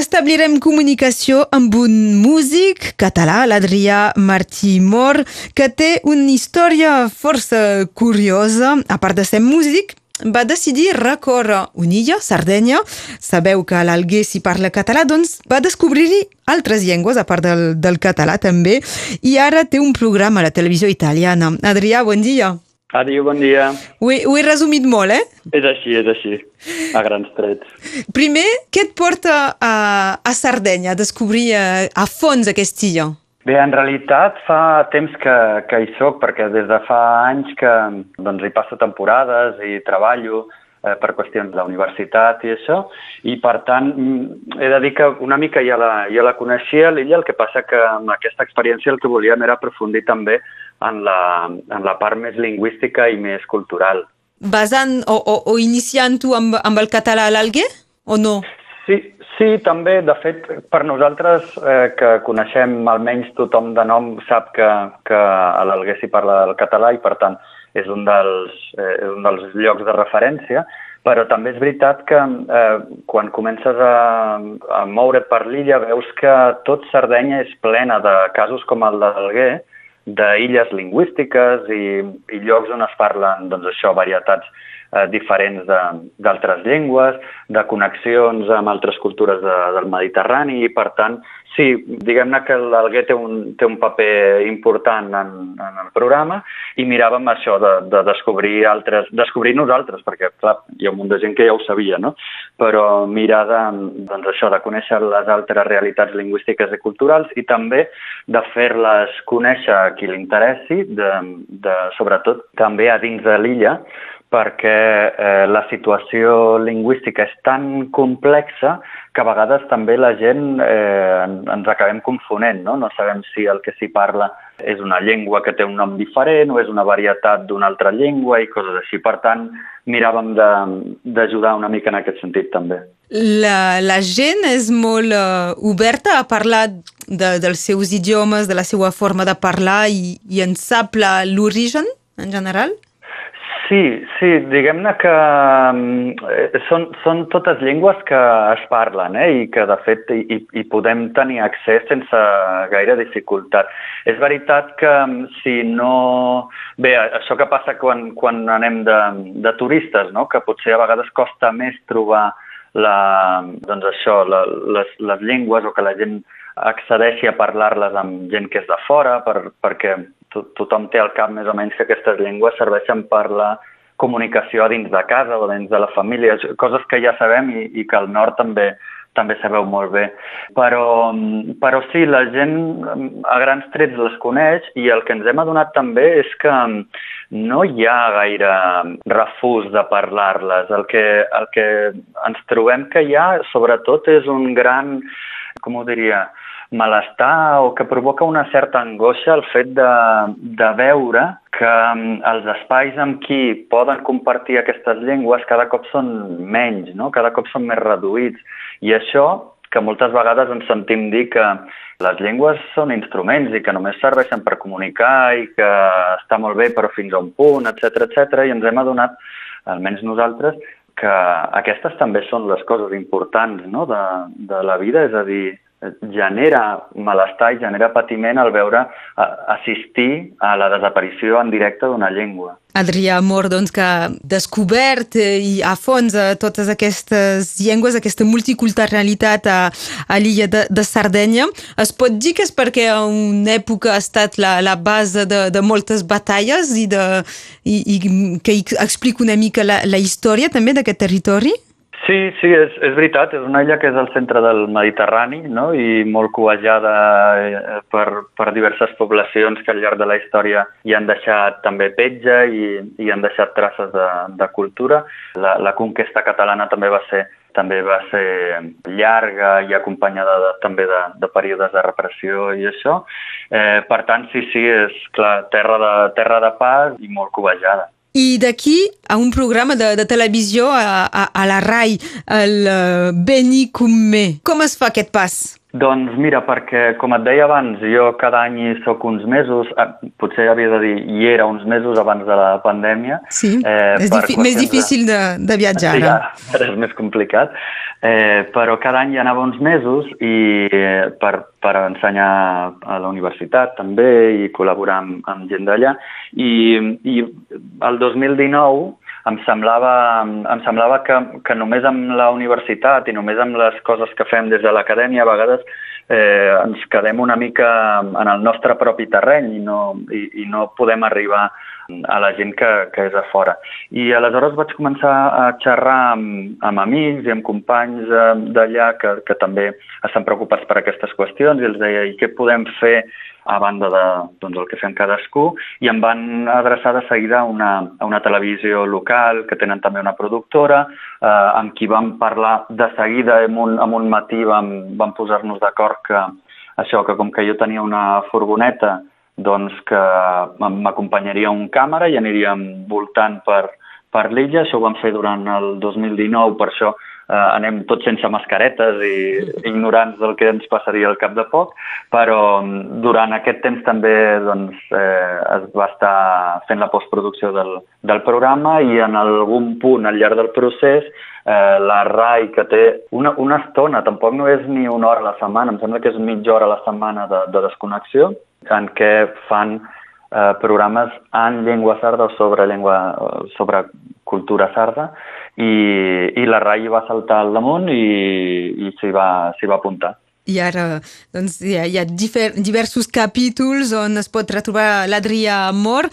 establirem comunicació amb un músic català, l'Adrià Martí Mor, que té una història força curiosa. A part de ser músic, va decidir recórrer una illa, Sardenya. Sabeu que l'Alguer s'hi parla català, doncs va descobrir-hi altres llengües, a part del, del català també, i ara té un programa a la televisió italiana. Adrià, bon dia. Adiu, bon dia. Ho he, ho he resumit molt, eh? És així, és així, a grans trets. Primer, què et porta a, a Sardenya, a descobrir a, a fons aquesta illa? Bé, en realitat fa temps que, que hi soc, perquè des de fa anys que doncs, hi passo temporades i treballo eh, per qüestions de la universitat i això, i per tant he de dir que una mica ja la, ja la coneixia l'illa, el que passa que amb aquesta experiència el que volíem era aprofundir també en la, en la part més lingüística i més cultural. Basant o, o, o iniciant-ho amb, amb el català a l'Alguer, o no? Sí, sí, també. De fet, per nosaltres, eh, que coneixem almenys tothom de nom, sap que, que a l'Alguer s'hi parla del català i, per tant, és un dels, eh, és un dels llocs de referència, però també és veritat que eh, quan comences a, a moure't per l'illa veus que tot Sardenya és plena de casos com el de l'Alguer, d'illes lingüístiques i, i llocs on es parlen, doncs això, varietats eh, diferents d'altres llengües, de connexions amb altres cultures de, del Mediterrani i, per tant, sí, diguem-ne que l'Alguer té, un, té un paper important en, en el programa i miràvem això de, de descobrir altres, descobrir nosaltres, perquè, clar, hi ha un munt de gent que ja ho sabia, no? Però mirar de, doncs això, de conèixer les altres realitats lingüístiques i culturals i també de fer-les conèixer a qui li interessi, de, de, sobretot també a dins de l'illa, perquè eh, la situació lingüística és tan complexa que a vegades també la gent eh, ens acabem confonent, no? No sabem si el que s'hi parla és una llengua que té un nom diferent o és una varietat d'una altra llengua i coses així. Per tant, miràvem d'ajudar una mica en aquest sentit també. La, la gent és molt uh, oberta a parlar de, dels seus idiomes, de la seva forma de parlar i, i en sap l'origen en general? Sí, sí, diguem-ne que eh, són, són totes llengües que es parlen eh, i que de fet hi, hi podem tenir accés sense gaire dificultat. És veritat que si no... Bé, això que passa quan, quan anem de, de turistes, no? que potser a vegades costa més trobar la, doncs això, la, les, les llengües o que la gent accedeixi a parlar-les amb gent que és de fora per, perquè to tothom té al cap més o menys que aquestes llengües serveixen per la comunicació a dins de casa o dins de la família, coses que ja sabem i, i que al nord també també sabeu molt bé. Però, però sí, la gent a grans trets les coneix i el que ens hem adonat també és que no hi ha gaire refús de parlar-les. El, que, el que ens trobem que hi ha, sobretot, és un gran, com ho diria, malestar o que provoca una certa angoixa el fet de, de veure que mm, els espais amb qui poden compartir aquestes llengües cada cop són menys, no? cada cop són més reduïts. I això, que moltes vegades ens sentim dir que les llengües són instruments i que només serveixen per comunicar i que està molt bé però fins a un punt, etc etc i ens hem adonat, almenys nosaltres, que aquestes també són les coses importants no? de, de la vida, és a dir, genera malestar i genera patiment al veure assistir a la desaparició en directe d'una llengua. Adrià Amor, doncs, que ha descobert i a fons a totes aquestes llengües, aquesta multiculturalitat a, a l'illa de, de Sardenya. Es pot dir que és perquè a una època ha estat la, la base de, de moltes batalles i, de, i, i que explica una mica la, la història també d'aquest territori? Sí, sí, és, és veritat, és una illa que és al centre del Mediterrani no? i molt covejada eh, per, per diverses poblacions que al llarg de la història hi han deixat també petja i, i han deixat traces de, de cultura. La, la conquesta catalana també va ser també va ser llarga i acompanyada de, també de, de períodes de repressió i això. Eh, per tant, sí, sí, és clar, terra de, terra de pas i molt covejada. I d'aquí a un programa de, de televisió a, a, a la RAI, el uh. Com es fa aquest pas? Doncs mira, perquè, com et deia abans, jo cada any hi soc uns mesos, eh, potser havia de dir, hi era uns mesos abans de la pandèmia. Sí, eh, és més difícil de, de viatjar sí, ara. ara és més complicat, eh, però cada any hi anava uns mesos i eh, per, per ensenyar a la universitat també i col·laborar amb, amb gent d'allà. I, I el 2019 em semblava, em semblava que, que només amb la universitat i només amb les coses que fem des de l'acadèmia a vegades eh, ens quedem una mica en el nostre propi terreny i no, i, i no podem arribar a la gent que, que és a fora. I aleshores vaig començar a xerrar amb, amb amics i amb companys eh, d'allà que, que també estan preocupats per aquestes qüestions i els deia, i què podem fer a banda de doncs, el que fem cadascú, i em van adreçar de seguida a una, a una televisió local, que tenen també una productora, eh, amb qui vam parlar de seguida, en un, en un matí vam, vam posar-nos d'acord que això, que com que jo tenia una furgoneta, doncs que m'acompanyaria un càmera i aniríem voltant per, per l'illa, això ho vam fer durant el 2019, per això eh, anem tots sense mascaretes i ignorants del que ens passaria al cap de poc, però mm, durant aquest temps també doncs, eh, es va estar fent la postproducció del, del programa i en algun punt al llarg del procés eh, la RAI, que té una, una estona, tampoc no és ni una hora a la setmana, em sembla que és mitja hora a la setmana de, de desconnexió, en què fan eh, programes en llengua sarda o sobre, llengua, sobre cultura sarda i, i la RAI va saltar al damunt i, i s'hi va, va apuntar. I ara doncs, hi ha, hi ha difer, diversos capítols on es pot retrobar l'Adrià Mor.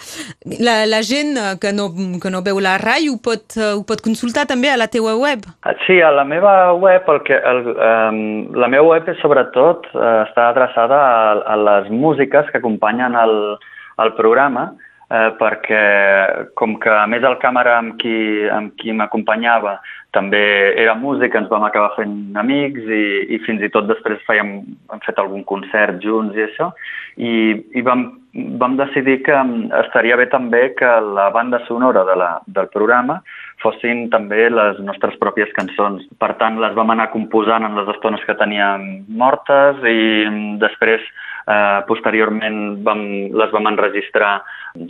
La, la gent que no, que no veu la RAI ho pot, ho pot consultar també a la teua web? Sí, a la meva web, el que, el, um, la meva web sobretot està adreçada a, a les músiques que acompanyen el, el programa eh, perquè com que a més el càmera amb qui, amb qui m'acompanyava també era músic, ens vam acabar fent amics i, i fins i tot després fèiem, hem fet algun concert junts i això, i, i vam, vam decidir que estaria bé també que la banda sonora de la, del programa fossin també les nostres pròpies cançons. Per tant, les vam anar composant en les estones que teníem mortes i després Eh, posteriorment vam, les vam enregistrar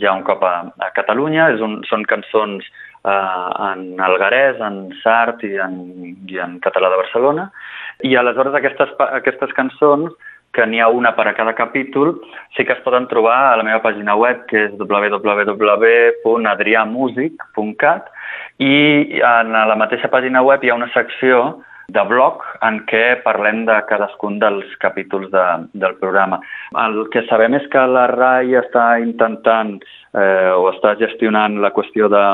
ja un cop a, a Catalunya. És un, són cançons eh, en algarès, en sart i en, i en català de Barcelona. I aleshores aquestes, aquestes cançons que n'hi ha una per a cada capítol, sí que es poden trobar a la meva pàgina web, que és www.adriamusic.cat, i en la mateixa pàgina web hi ha una secció de blog en què parlem de cadascun dels capítols de, del programa. El que sabem és que la RAI està intentant eh, o està gestionant la qüestió de,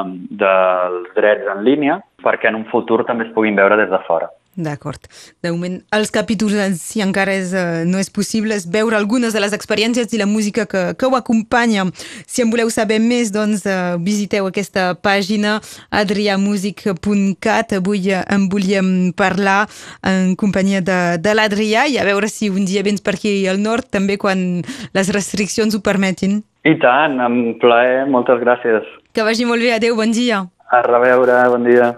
dels drets en línia perquè en un futur també es puguin veure des de fora. D'acord. De moment, els capítols, si encara és, uh, no és possible, és veure algunes de les experiències i la música que, que ho acompanya. Si en voleu saber més, doncs uh, visiteu aquesta pàgina adriamusic.cat. Avui uh, en volíem parlar en companyia de, de l'Adrià i a veure si un dia vens per aquí al nord, també quan les restriccions ho permetin. I tant, amb plaer, moltes gràcies. Que vagi molt bé, adeu, bon dia. A reveure, bon dia.